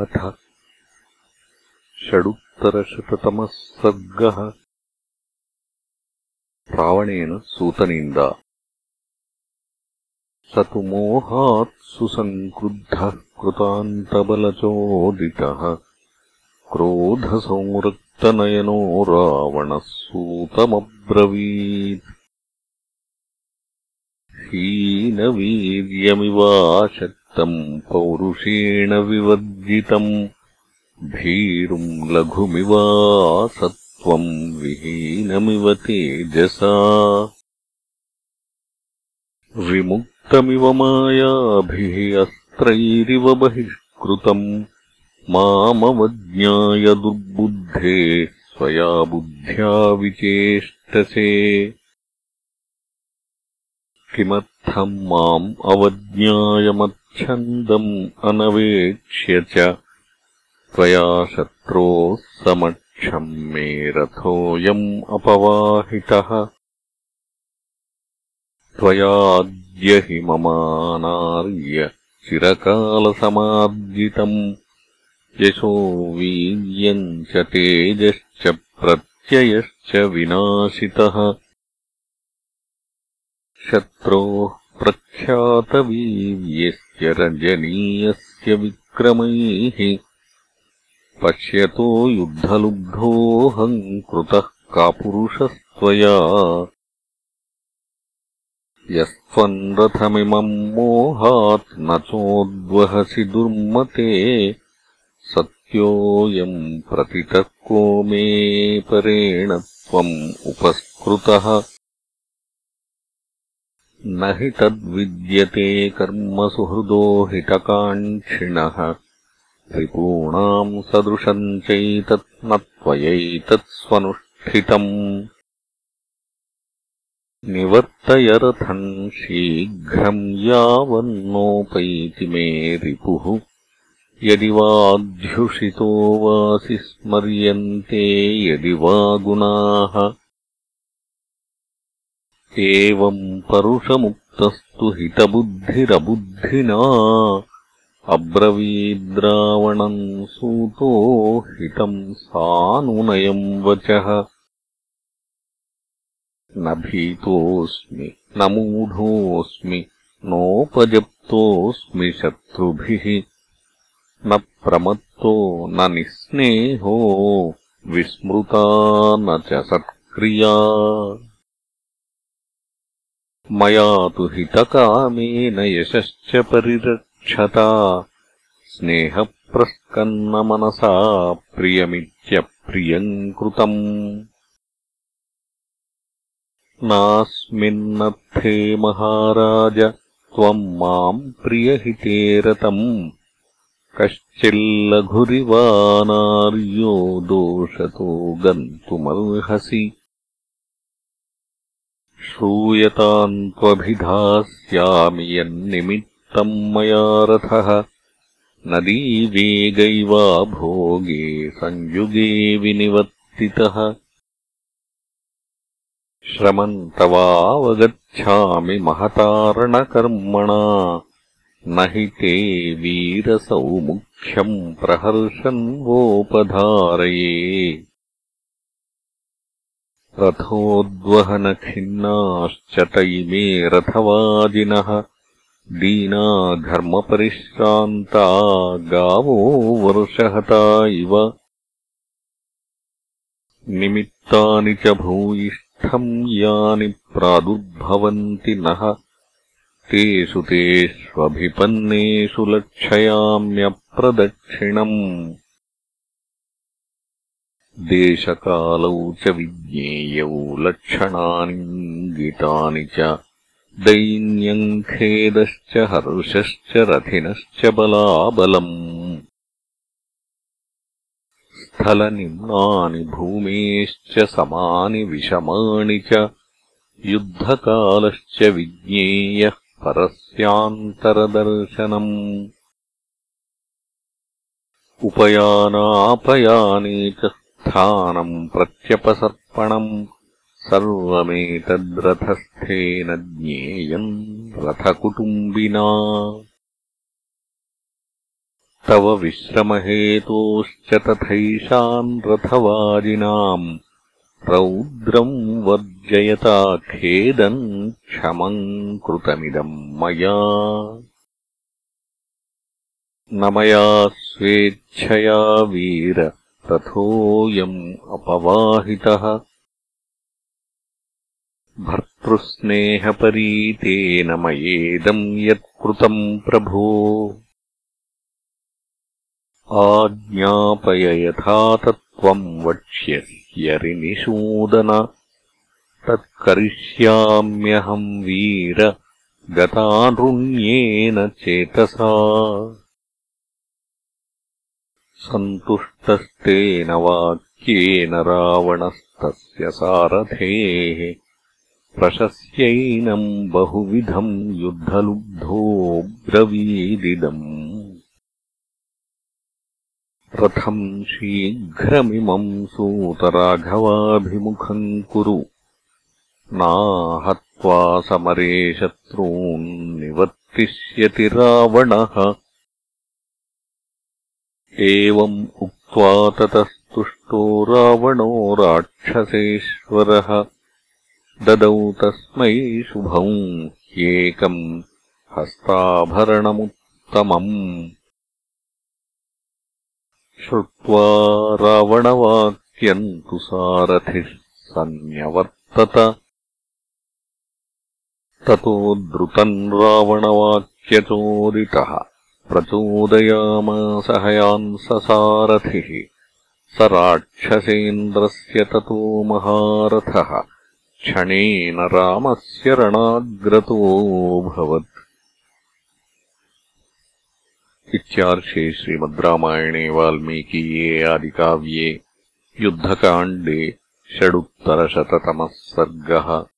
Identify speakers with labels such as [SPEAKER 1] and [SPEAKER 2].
[SPEAKER 1] अथ षडुत्तरशततमः सर्गः। रावणेन सूतनिन्दा। स तु मोहात् सुसङ्क्रुद्धः कृतान्तबलचोदितः। क्रोधसंरक्तनयनो रावणः सूतमब्रवीत् हीनवीर्यमिवाशक् पौरुषेण विवर्जितम् भीरुम् लघुमिवासत्त्वम् विहीनमिव तेजसा। विमुक्तमिव मायाभिः अस्त्रैरिव बहिष्कृतम् मामवज्ञाय दुर्बुद्धे स्वया बुद्ध्या विचेष्टसे। किमर्थम् माम् अवज्ञायमत् छन्दम् अनवेक्ष्य च त्वया शत्रोः समक्षम् मे रथोऽयम् अपवाहितः। त्वयाद्य हि ममानार्य चिरकालसमार्जितम्। यशो वीर्यम् च तेजश्च प्रत्ययश्च विनाशितः। शत्रोः प्रख्यातवीर्यस्य रजनीयस्य विक्रमैः पश्यतो युद्धलुब्धोऽहम् कृतः कापुरुषस्त्वया। यस्त्वम् रथमिमम् मोहात् न चोद्वहसि दुर्मते सत्योऽयम् प्रतितः को मे परेण त्वम् उपस्कृतः न हि तद्विद्यते कर्म सुहृदो हितकाङ्क्षिणः। रिपूणाम् सदृशम् चैतत् न त्वयैतत्स्वनुष्ठितम् निवर्तयरथम् शीघ्रम् यावन्नोपैति मे रिपुः। यदि वाध्युषितो वासि स्मर्यन्ते यदि वा गुणाः एवम् परुषमुक्तस्तु हितबुद्धिरबुद्धिना। अब्रवीद्रावणम् सूतो हितम् सानुनयम् वचः। न भीतोऽस्मि न मूढोऽस्मि नोपजप्तोऽस्मि शत्रुभिः। न प्रमत्तो न निःस्नेहो विस्मृता न च सत्क्रिया मया तु हितकामेन यशश्च परिरक्षता। स्नेहप्रस्कन्नमनसा प्रियमित्यप्रियम् कृतम्। नास्मिन्नर्थे महाराज त्वम् माम् प्रियहिते रतम्। कश्चिल्लघुरिवानार्यो दोषतो गन्तुमर्हसि श्रूयताम् त्वभिधास्यामि यन्निमित्तम् मया रथः। नदीवेगैवा भोगे संयुगे विनिवर्तितः। श्रमम् तवावगच्छामि महतारणकर्मणा। न हि ते वीरसौमुख्यम् प्रहर्षन् वोपधारये रथोद्वहनखिन्नाश्च तैमे रथवाजिनः दीना घर्मपरिश्रान्ता गावो वर्षहता इव। निमित्तानि च भूयिष्ठम् यानि प्रादुर्भवन्ति नः। तेषु तेष्वभिपन्नेषु लक्षयाम्यप्रदक्षिणम् देशकालौ च विज्ञेयौ लक्षणानिङ्गितानि च दैन्यम् खेदश्च हर्षश्च रथिनश्च बलाबलम् स्थलनिम्नानि भूमेश्च समानि विषमाणि च युद्धकालश्च विज्ञेयः परस्यान्तरदर्शनम् उपयानापयाने च स्थानम् प्रत्यपसर्पणम् सर्वमेतद्रथस्थेन ज्ञेयम् रथकुटुम्बिना। तव विश्रमहेतोश्च तथैषाम् रथवाजिनाम् रौद्रम् वर्जयता खेदम् क्षमम् कृतमिदम् मया। न मया स्वेच्छया वीर रथोऽयम् अपवाहितः। भर्तृस्नेहपरीतेन मयेदम् यत्कृतम् प्रभो। आज्ञापय यथा तत्त्वम् वक्ष्यस्यरिनिषूदन तत्करिष्याम्यहम् वीर गतानृण्येन चेतसा सन्तुष्टस्तेन वाक्येन रावणस्तस्य सारथेः प्रशस्यैनम् बहुविधम् युद्धलुब्धोऽब्रवीदिदम् रथम् शीघ्रमिमम् सूतराघवाभिमुखम् कुरु। नाहत्वा समरे शत्रून् निवर्तिष्यति रावणः एवम् उक्त्वा ततस्तुष्टो रावणो राक्षसेश्वरः। ददौ तस्मै शुभम् ह्येकम् हस्ताभरणमुत्तमम्। श्रुत्वा रावणवाक्यम् तु सारथिः सन्न्यवर्तत ततो द्रुतम् रावणवाक्यचोदितः प्रचोदयामास हयांससारथिः स राक्षसेन्द्रस्य ततो महारथः। क्षणेन रामस्य रणाग्रतोऽभवत् इत्यार्षे श्रीमद्रामायणे वाल्मीकीये आदिकाव्ये युद्धकाण्डे षडुत्तरशततमः सर्गः